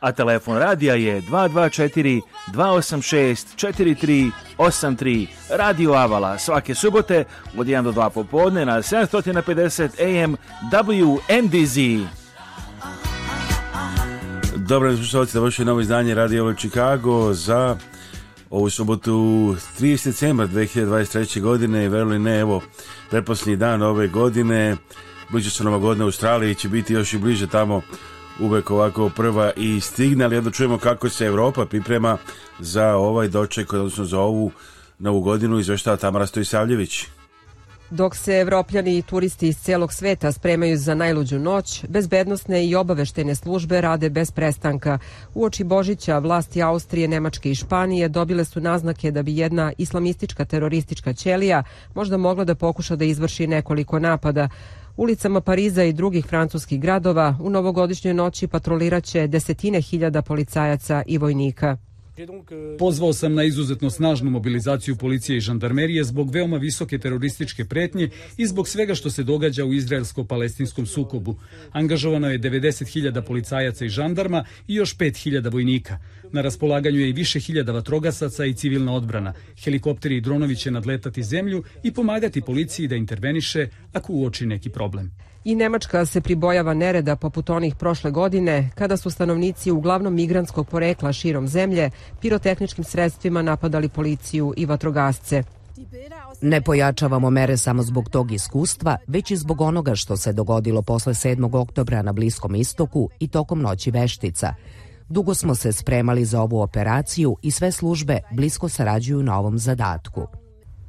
a telefon radija je 224 286 4383 Radio Avala svake subote od 1 do 2 popodne na 750 AM WNDZ. Dobro, slušalci, da vaše novo izdanje Radio Avala Chicago za ovu subotu 30. decembra 2023. godine i verujem li ne, evo, preposljednji dan ove godine, bliže se Nova godina u Australiji, će biti još i bliže tamo uvek ovako prva i stigne, ali onda čujemo kako se Evropa priprema za ovaj doček, odnosno za ovu novu godinu izveštava Tamara Stojsavljević. Dok se evropljani i turisti iz celog sveta spremaju za najluđu noć, bezbednostne i obaveštene službe rade bez prestanka. U oči Božića vlasti Austrije, Nemačke i Španije dobile su naznake da bi jedna islamistička teroristička ćelija možda mogla da pokuša da izvrši nekoliko napada. Ulicama Pariza i drugih francuskih gradova u novogodišnjoj noći patroliraće desetine hiljada policajaca i vojnika. Pozvao sam na izuzetno snažnu mobilizaciju policije i žandarmerije zbog veoma visoke terorističke pretnje i zbog svega što se događa u izraelsko-palestinskom sukobu. Angažovano je 90.000 policajaca i žandarma i još 5.000 vojnika. Na raspolaganju je i više hiljada vatrogasaca i civilna odbrana. Helikopteri i dronovi će nadletati zemlju i pomagati policiji da interveniše ako uoči neki problem. I Nemačka se pribojava nereda poput onih prošle godine, kada su stanovnici uglavnom migranskog porekla širom zemlje pirotehničkim sredstvima napadali policiju i vatrogasce. Ne pojačavamo mere samo zbog tog iskustva, već i zbog onoga što se dogodilo posle 7. oktobra na Bliskom istoku i tokom noći veštica – Dugo smo se spremali za ovu operaciju i sve službe blisko sarađuju na ovom zadatku.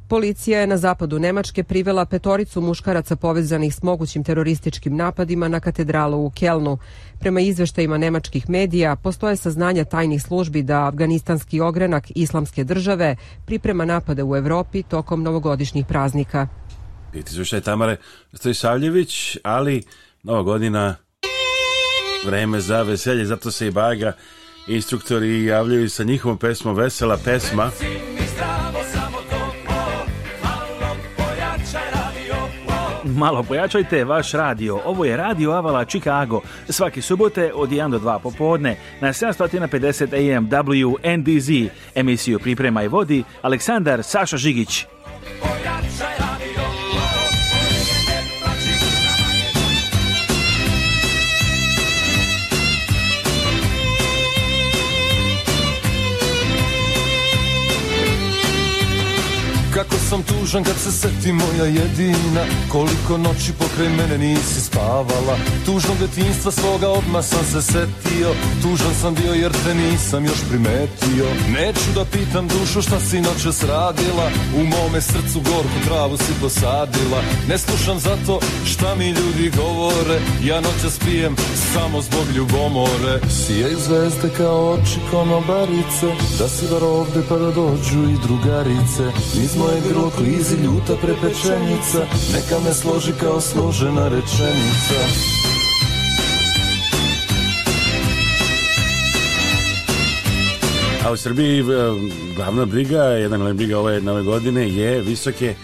Policija je na zapadu Nemačke privela petoricu muškaraca povezanih s mogućim terorističkim napadima na katedralu u Kelnu. Prema izveštajima nemačkih medija, postoje saznanja tajnih službi da afganistanski ogranak islamske države priprema napade u Evropi tokom novogodišnjih praznika. Piti izveštaj Tamare Stojsavljević, ali nova godina vreme za veselje, zato se i baga instruktori javljaju sa njihovom pesmom Vesela pesma. Malo pojačajte vaš radio. Ovo je Radio Avala Chicago. Svake subote od 1 do 2 popodne na 750 AM WNDZ. Emisiju priprema i vodi Aleksandar Saša Žigić. sam tužan kad se seti moja jedina Koliko noći pokraj mene nisi spavala Tužnog detinstva svoga odma sam se setio Tužan sam bio jer te nisam još primetio Neću da pitam dušu šta si noće sradila U mome srcu gorku travu si posadila Ne slušam zato šta mi ljudi govore Ja noće spijem samo zbog ljubomore Sijaj zvezde kao oči konobarice Da si bar ovde pa da dođu i drugarice Iz moje grudi staklo klizi ljuta prepečenica Neka me složi kao složena rečenica A u Srbiji glavna briga, jedna briga ove nove godine je visoke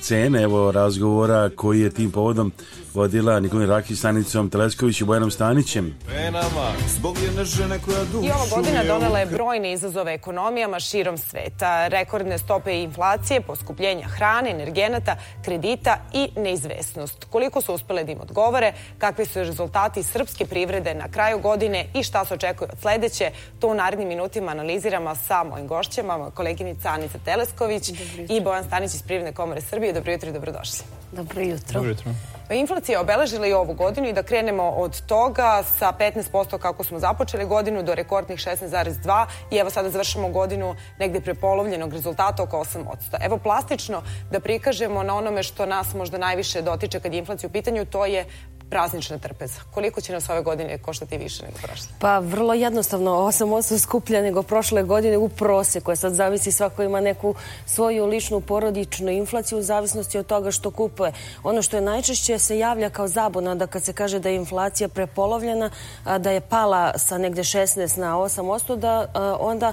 cene evo razgovora koji je tim povodom vodila Nikolin Rakić, Stanicom Telesković i Bojanom Stanićem. Penama, zbog jedne žene koja dušu I ova godina donela je brojne izazove ekonomijama širom sveta. Rekordne stope inflacije, poskupljenja hrane, energenata, kredita i neizvesnost. Koliko su uspele da im odgovore, kakvi su rezultati srpske privrede na kraju godine i šta se očekuje od sledeće, to u narednim minutima analiziramo sa mojim gošćama, koleginica Anica Telesković i Bojan Stanić iz Privredne komore Srbije. Dobro jutro i dobrodošli. Dobro jutro. Dobro jutro. Pa inflacija je obeležila i ovu godinu i da krenemo od toga sa 15% kako smo započeli godinu do rekordnih 16,2 i evo sada završamo godinu negde prepolovljenog rezultata oko 8%. Evo plastično da prikažemo na onome što nas možda najviše dotiče kad je inflacija u pitanju, to je praznična trpeza. Koliko će nas ove godine koštati više nego prošle? Pa vrlo jednostavno, 8% 8 skuplja nego prošle godine u proseku. Ja e, sad zavisi svako ima neku svoju ličnu porodičnu inflaciju u zavisnosti od toga što kupuje. Ono što je najčešće se javlja kao zabuna da kad se kaže da je inflacija prepolovljena, da je pala sa negde 16 na 8%, da onda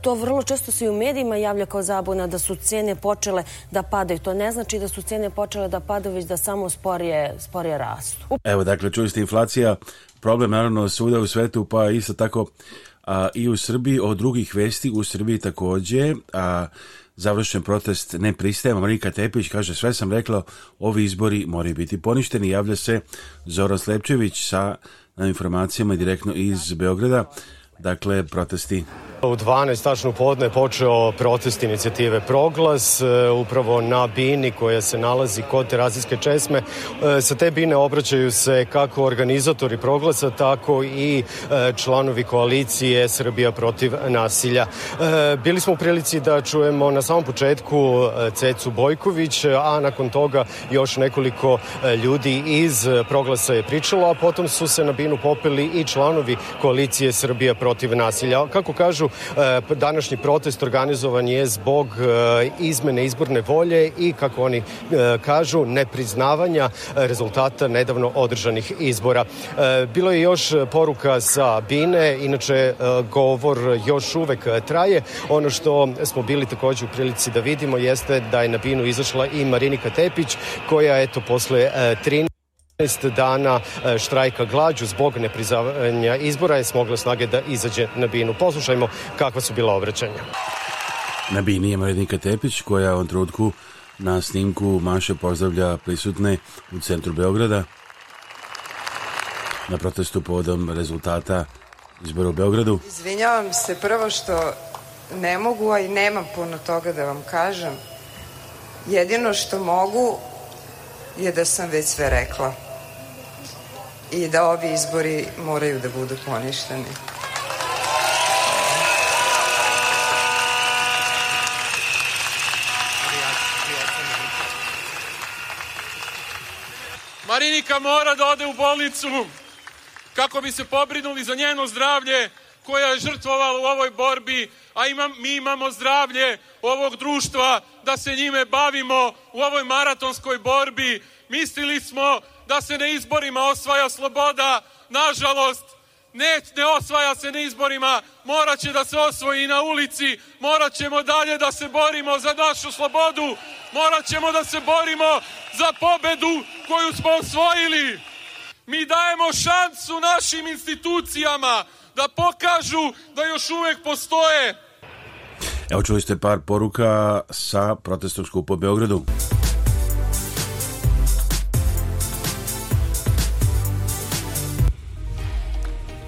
to vrlo često se i u medijima javlja kao zabuna da su cene počele da padaju. To ne znači da su cene počele da padaju, već da samo sporije, sporije rastu. Evo, dakle, čuli ste inflacija, problem naravno svuda u svetu, pa isto tako a, i u Srbiji, od drugih vesti u Srbiji takođe, a, završen protest ne pristaje. Marika Tepić kaže sve sam rekla, ovi izbori moraju biti poništeni. Javlja se Zoran Slepčević sa informacijama direktno iz Beograda dakle protesti. U 12 tačno podne počeo protest inicijative Proglas e, upravo na bini koja se nalazi kod Terazijske česme. E, sa te bine obraćaju se kako organizatori Proglasa, tako i e, članovi koalicije Srbija protiv nasilja. Bili smo u prilici da čujemo na samom početku Cecu Bojković, a nakon toga još nekoliko ljudi iz Proglasa je pričalo, a potom su se na binu popeli i članovi koalicije Srbija protiv protiv nasilja. Kako kažu, e, današnji protest organizovan je zbog e, izmene izborne volje i, kako oni e, kažu, nepriznavanja rezultata nedavno održanih izbora. Bilo je još poruka sa Bine, inače govor još uvek traje. Ono što smo bili takođe u prilici da vidimo jeste da je na Binu izašla i Marinika Tepić, koja, je to posle 13 6 dana e, štrajka glađu zbog neprizavanja izbora je smogla snage da izađe na binu. Poslušajmo kakva su bila obraćanja. Na bini je Marinika Tepić koja u trutku na snimku Maše pozdravlja prisutne u centru Beograda na protestu povodom rezultata izbora u Beogradu. Izvinjavam se prvo što ne mogu, a i nemam puno toga da vam kažem. Jedino što mogu je da sam već sve rekla i da ovi izbori moraju da budu poništeni. Marinika mora da ode u bolnicu kako bi se pobrinuli za njeno zdravlje koja je žrtvovala u ovoj borbi, a imam, mi imamo zdravlje ovog društva da se njime bavimo u ovoj maratonskoj borbi. Mislili smo da se na izborima osvaja sloboda, nažalost, ne, ne osvaja se na izborima, moraće da se osvoji na ulici, morat ćemo dalje da se borimo za našu slobodu, morat ćemo da se borimo za pobedu koju smo osvojili. Mi dajemo šansu našim institucijama da pokažu da još uvek postoje. Evo čuli ste par poruka sa protestnog skupa u Beogradu.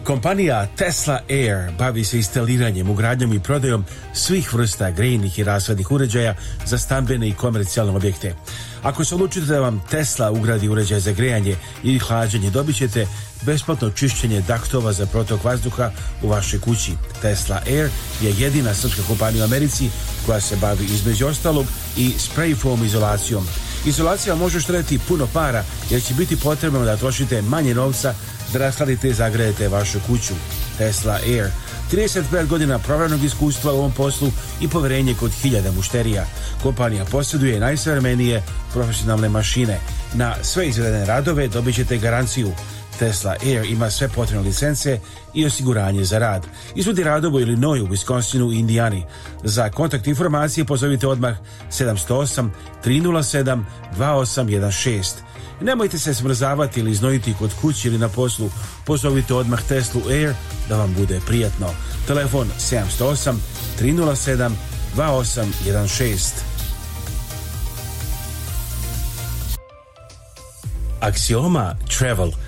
Kompanija Tesla Air bavi se instaliranjem, ugradnjom i prodajom svih vrsta grejnih i rasvednih uređaja za stambene i komercijalne objekte. Ako se odlučite da vam Tesla ugradi uređaj za grejanje ili hlađenje, dobit ćete besplatno čišćenje daktova za protok vazduha u vašoj kući. Tesla Air je jedina srpska kompanija u Americi koja se bavi između ostalog i spray foam izolacijom – Izolacija može štreti puno para jer će biti potrebno da trošite manje novca da raskladite i zagrejete vašu kuću. Tesla Air 35 godina pravranog iskustva u ovom poslu i poverenje kod hiljada mušterija. Kompanija posjeduje najsavremenije profesionalne mašine. Na sve izvedene radove dobit ćete garanciju – Tesla Air ima sve potrebne licence i osiguranje za rad. Izvodi radovo u Wisconsinu i Indijani. Za kontakt informacije pozovite odmah 708 307 2816. Nemojte se smrzavati ili znojiti kod kuće ili na poslu. Pozovite odmah Tesla Air da vam bude prijatno. Telefon 708 307 2816. Axioma Travel –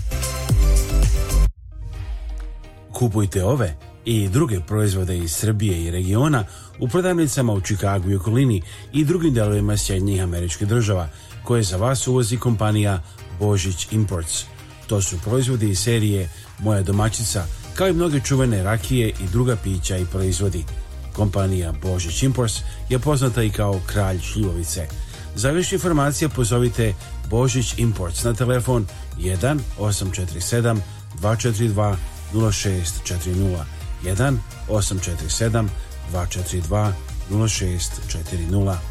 Kupujte ove i druge proizvode iz Srbije i regiona u prodavnicama u Čikagu i okolini i drugim delovima Sjednjih američkih država koje za vas uvozi kompanija Božić Imports. To su proizvodi iz serije Moja domaćica kao i mnoge čuvene rakije i druga pića i proizvodi. Kompanija Božić Imports je poznata i kao kralj šljivovice. Za više informacija pozovite Božić Imports na telefon 1 847 242 06401 847 242 0640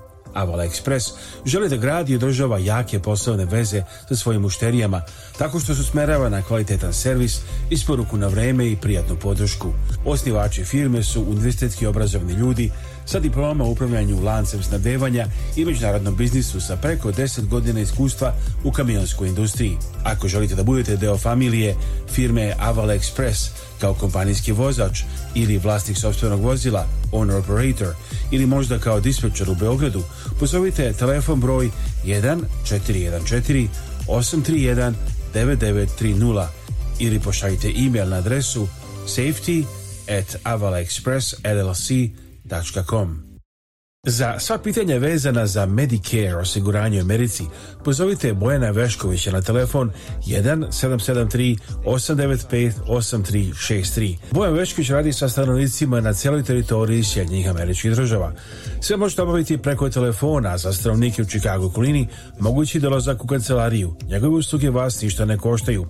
Avala Express želi da gradi i održava jake poslovne veze sa svojim mušterijama tako što se usmerava na kvalitetan servis, isporuku na vreme i prijatnu podršku. Osnivači firme su univerzitetski obrazovni ljudi sa diplomama u upravljanju lancem snabdevanja i međunarodnom biznisu sa preko 10 godina iskustva u kamionskoj industriji. Ako želite da budete deo familije firme Aval Express kao kompanijski vozač ili vlasnik sobstvenog vozila, owner operator ili možda kao dispečer u Beogradu, pozovite telefon broj 1414 831 9930 ili pošaljite e-mail na adresu safety at avalexpressllc.com medicaid.com. Za sva pitanja vezana za Medicare osiguranje u Americi, pozovite Bojana Veškovića na telefon 1-773-895-8363. Bojan Vešković radi sa stanovnicima na cijeloj teritoriji Sjednjih američkih država. Sve možete obaviti preko telefona za stanovnike u Chicago Kulini, mogući dolazak u kancelariju. Njegove usluge vas ništa ne koštaju.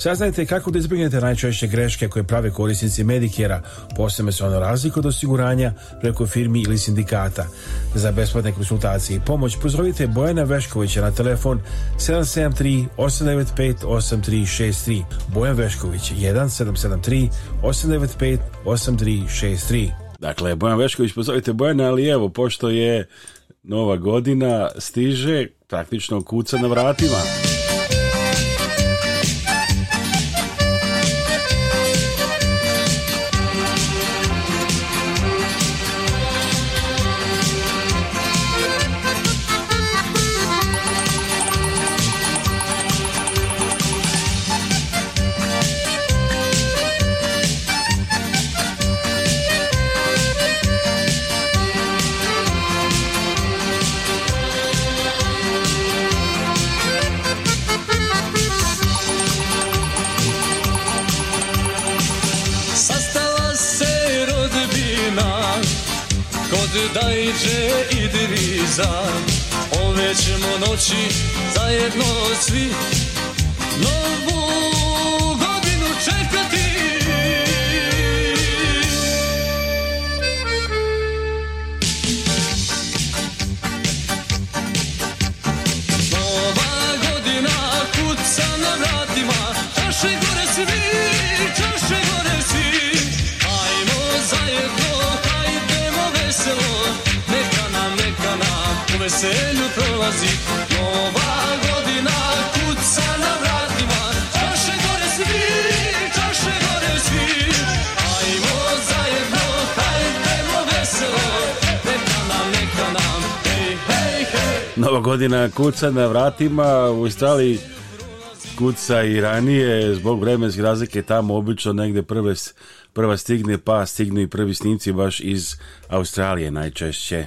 Saznajte kako da izbjegnete najčešće greške koje prave korisnici Medikera, posebno se ono razliku od osiguranja preko firmi ili sindikata. Za besplatne konsultacije i pomoć pozovite Bojana Veškovića na telefon 773 895 8363. Bojan Vešković 1773 895 8363. Dakle, Bojan Vešković, pozovite Bojana, ali evo, pošto je nova godina, stiže praktično kuca na vratima. veselju prolazi Nova godina kuca na vratima Čaše gore svi, čaše gore svi Ajmo zajedno, hajdemo veselo Neka nam, neka nam, hej, hej, hej Nova godina kuca na vratima U Istraliji kuca i ranije zbog vremenske razlike tamo obično negde prve, prva stigne pa stignu i prvi snimci baš iz Australije najčešće.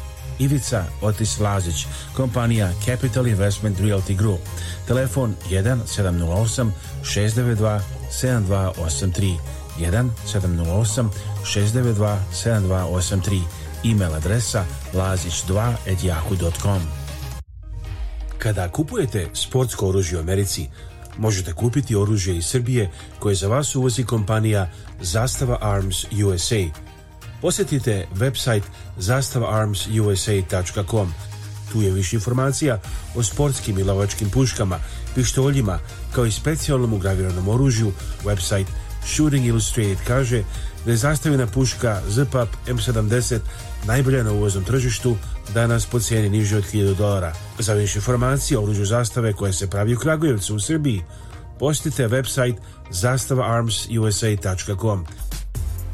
Ivica Otis Lazić, kompanija Capital Investment Realty Group. Telefon 1 708 692 7283 1 708 692 7283 email adresa lazić2.yahoo.com Kada kupujete sportsko oružje u Americi, možete kupiti oružje iz Srbije koje za vas uvozi kompanija Zastava Arms USA – posjetite website zastavaarmsusa.com. Tu je više informacija o sportskim i lovačkim puškama, pištoljima, kao i specijalnom ugraviranom oružju. Website Shooting Illustrated kaže da je zastavljena puška ZPAP M70 najbolja na uvoznom tržištu, danas po cijeni niže od 1000 dolara. Za više informacije o oružju zastave koje se pravi u Kragujevcu u Srbiji, posjetite website zastavaarmsusa.com.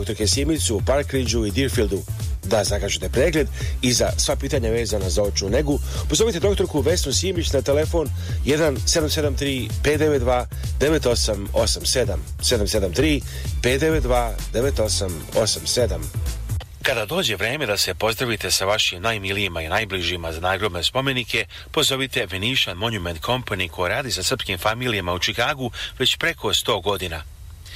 dr. Kesimicu u Parkridžu i Deerfieldu. Da zakažete pregled i za sva pitanja vezana za očnu negu, pozovite doktorku Vesnu Simić na telefon 1773 592 9887 773 592 9887 kada dođe vreme da se pozdravite sa vašim najmilijima i najbližima za nagrobne spomenike, pozovite Venetian Monument Company koja radi sa srpskim familijama u Čikagu već preko 100 godina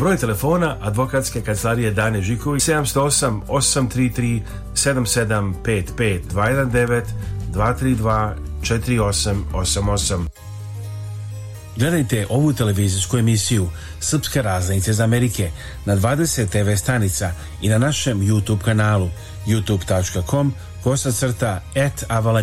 Broj telefona advokatske kancelarije Dane Žiković 708 833 7755 219 232 4888. Gledajte ovu televizijsku emisiju Srpske raznice iz Amerike na 20 TV stanica i na našem YouTube kanalu youtube.com kosa crta at Avala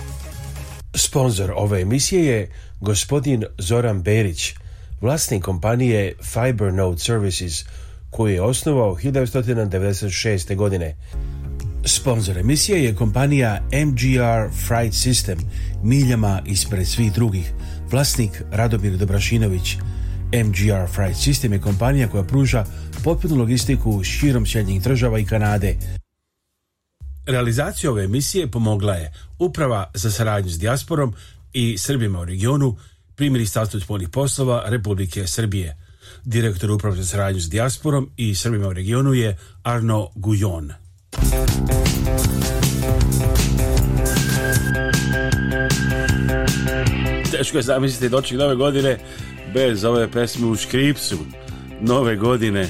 Sponzor ove emisije je gospodin Zoran Berić, vlasnik kompanije Fibernode Services, koju je osnovao 1996. godine. Sponzor emisije je kompanija MGR Freight System, miljama ispred svih drugih, vlasnik Radomir Dobrašinović. MGR Freight System je kompanija koja pruža potpunu logistiku širom Sjednjih država i Kanade – Realizaciju ove emisije pomogla je Uprava za saradnju s dijasporom i Srbima u regionu pri Ministarstvu spoljnih poslova Republike Srbije. Direktor Uprave za saradnju s dijasporom i Srbima u regionu je Arno Gujon. Teško je zamisliti doček nove godine bez ove pesme u škripsu nove godine.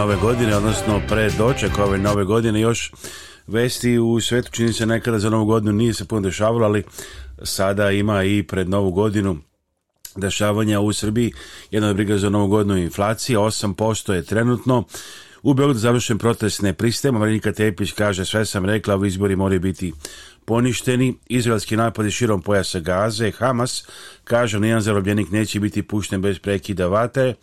nove godine, odnosno pre doček ove nove godine još vesti u svetu čini se nekada za novu godinu nije se puno dešavalo, ali sada ima i pred novu godinu dešavanja u Srbiji. Jedna od briga za novu godinu inflacija, 8% je trenutno. U Beogradu završen protest ne pristajemo. Marinika Tepić kaže sve sam rekla, ovi izbori moraju biti poništeni. Izraelski napadi širom pojasa Gaze, Hamas kaže nijedan zarobljenik neće biti pušten bez prekida vate.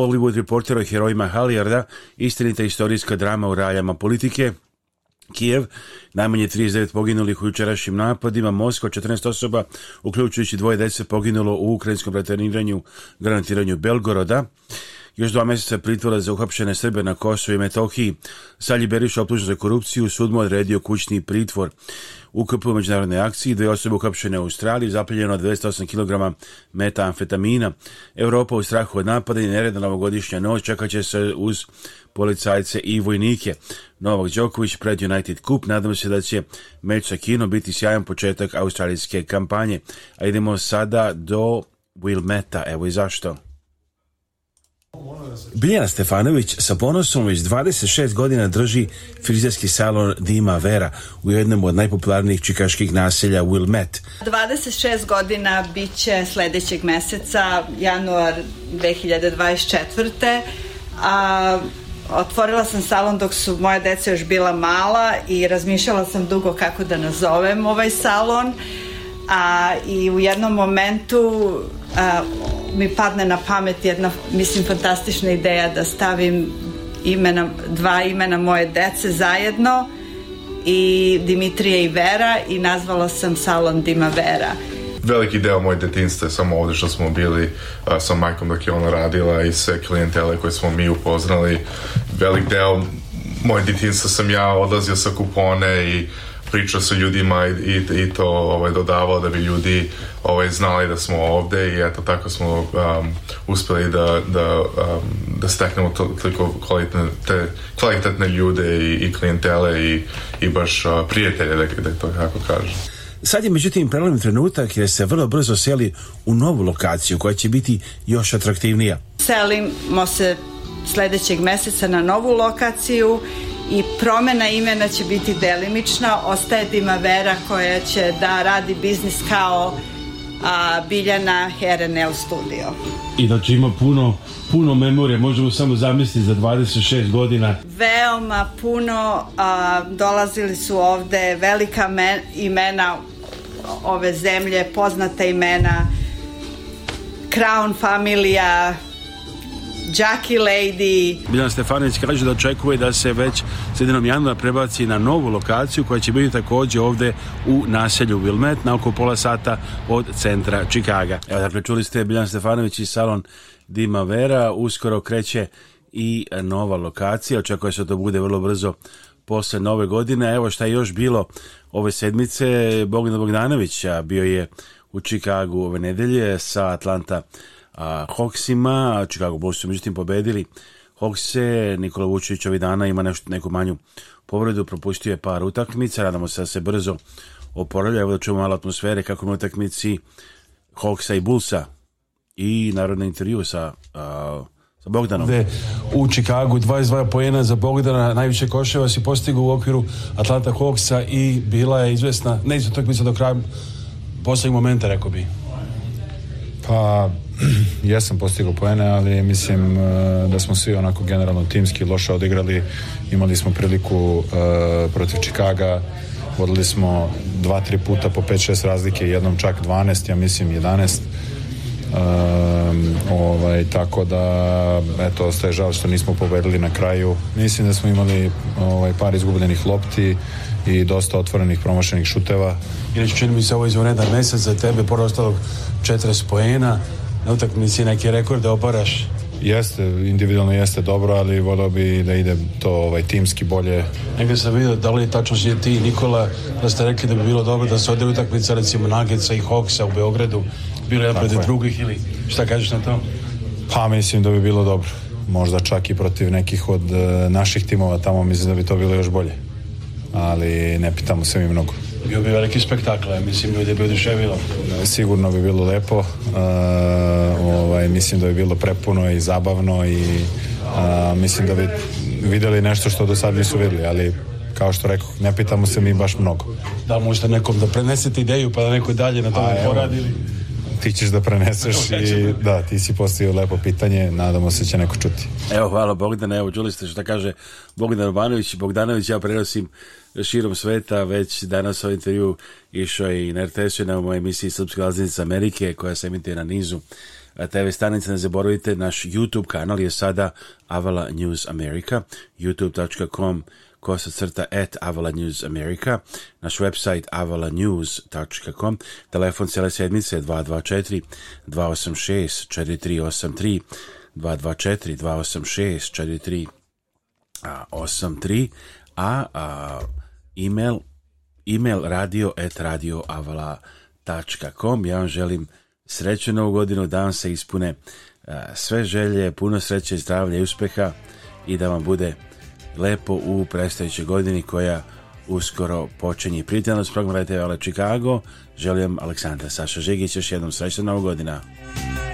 Hollywood reportera o herojima Halijarda, istinita istorijska drama u raljama politike, Kijev, najmanje 39 poginulih u jučerašnjim napadima, Moskva 14 osoba, uključujući dvoje dece poginulo u ukrajinskom reterniranju, granatiranju Belgoroda još dva mjeseca pritvora za uhapšene Srbe na Kosovo i Metohiji. Salji Beriš optužen za korupciju, sud mu odredio kućni pritvor. U KP međunarodne akciji dve osobe uhapšene u Australiji, zapljenjeno 208 kg metamfetamina. Evropa u strahu od napada i nereda novogodišnja noć čekat će se uz policajce i vojnike. Novak Đoković pred United Cup. Nadam se da će meč sa Kino biti sjajan početak australijske kampanje. A idemo sada do Wilmeta. Evo i zašto. Biljana Stefanović sa ponosom već 26 godina drži frizerski salon Dima Vera u jednom od najpopularnijih čikaških naselja Wilmette. 26 godina bit će sledećeg meseca, januar 2024. A, otvorila sam salon dok su moje deca još bila mala i razmišljala sam dugo kako da nazovem ovaj salon a i u jednom momentu a, mi padne na pamet jedna, mislim, fantastična ideja da stavim imena, dva imena moje dece zajedno i Dimitrije i Vera i nazvala sam salon Dima Vera veliki deo moje detinjstva je samo ovde što smo bili a, sa majkom dok je ona radila i sve klijentele koje smo mi upoznali velik deo moje detinjstva sam ja odlazio sa kupone i pričao sa ljudima i, i, i to ovaj, dodavao da bi ljudi ovaj, znali da smo ovde i eto tako smo um, uspeli da, da, um, da steknemo to, toliko kvalitetne, te, kvalitetne ljude i, i klijentele i, i baš uh, prijatelje, da, da to kako kažem. Sad je međutim prelomni trenutak jer se vrlo brzo seli u novu lokaciju koja će biti još atraktivnija. Selimo se sledećeg meseca na novu lokaciju i promena imena će biti delimična, ostaje Dima Vera koja će da radi biznis kao a, Biljana Herenel Studio. I znači ima puno, puno memorije, možemo samo zamisliti za 26 godina. Veoma puno a, dolazili su ovde velika men, imena ove zemlje, poznata imena, Crown familija, Jackie Lady. Biljana Stefanović kaže da očekuje da se već sredinom januara prebaci na novu lokaciju koja će biti takođe ovde u naselju Wilmet na oko pola sata od centra Čikaga. Evo dakle čuli ste Biljana Stefanović i salon Dima Vera. Uskoro kreće i nova lokacija. Očekuje se da to bude vrlo brzo posle nove godine. Evo šta je još bilo ove sedmice. Bogdan Bogdanović bio je u Čikagu ove nedelje sa Atlanta Hawksima, Chicago Bulls su međutim pobedili Hawkse, Nikola Vučević ovih dana ima nešto, neku manju povredu, propustio je par utakmica, radamo se da se brzo oporavlja, evo da čujemo malo atmosfere kako na utakmici Hawksa i Bullsa i naravno intervju sa a, sa Bogdanom. U Čikagu 22 pojena za Bogdana, najviše koševa si postigao u okviru Atlanta Hawksa i bila je izvesna, ne izvesna do kraja poslednjeg momenta, rekao bi. Pa, jesam postigao poene, ali mislim eh, da smo svi onako generalno timski loše odigrali. Imali smo priliku eh, protiv Čikaga, vodili smo dva, tri puta po 5-6 razlike, jednom čak 12, ja mislim 11. Um, ovaj, tako da eto, ostaje žal što nismo pobedili na kraju mislim da smo imali ovaj, par izgubljenih lopti i dosta otvorenih promašenih šuteva Inače čini mi se ovo izvanredan mesec za tebe, pored ostalog 40 poena na utakmici neki rekorde oparaš? Jeste, individualno jeste dobro, ali volio bi da ide to ovaj, timski bolje. Negdje sam vidio da li tačno si ti Nikola da ste rekli da bi bilo dobro da se ode utakmica recimo Nagica i Hoksa u Beogradu bilo jedan protiv drugih ili šta kažeš na to? Pa mislim da bi bilo dobro. Možda čak i protiv nekih od uh, naših timova tamo mislim da bi to bilo još bolje. Ali ne pitamo se mi mnogo bio bi veliki spektakl, mislim ljudi bi oduševilo. Da, sigurno bi bilo lepo, uh, ovaj, mislim da bi bilo prepuno i zabavno i uh, mislim da bi videli nešto što do sad nisu videli, ali kao što rekao, ne pitamo se mi baš mnogo. Da, možda nekom da prenesete ideju pa da neko dalje na tome poradi ti ćeš da preneseš i da. da, ti si postavio lepo pitanje, nadamo se da će neko čuti. Evo, hvala Bogdana, evo, čuli ste šta kaže Bogdan Urbanović, Bogdanović, ja prenosim širom sveta, već danas ovaj intervju išao i na RTS-u na mojoj emisiji Srpske laznice Amerike, koja se emituje na nizu eh, TV stanice, ne zaboravite, naš YouTube kanal je sada Avala News America, youtube.com koja crta at Avala News America, naš website avalanews.com, telefon cijele sedmice 224 286 4383 224 286 4383 a, a email email radio at radioavala.com ja vam želim sreću novu godinu da vam se ispune sve želje, puno sreće, zdravlja i uspeha i da vam bude lepo u predstojećoj godini koja uskoro počinje. Prijatelj nas program Radio Chicago. Želim Aleksandra Saša Žigić još jednom srećna novogodina. godina.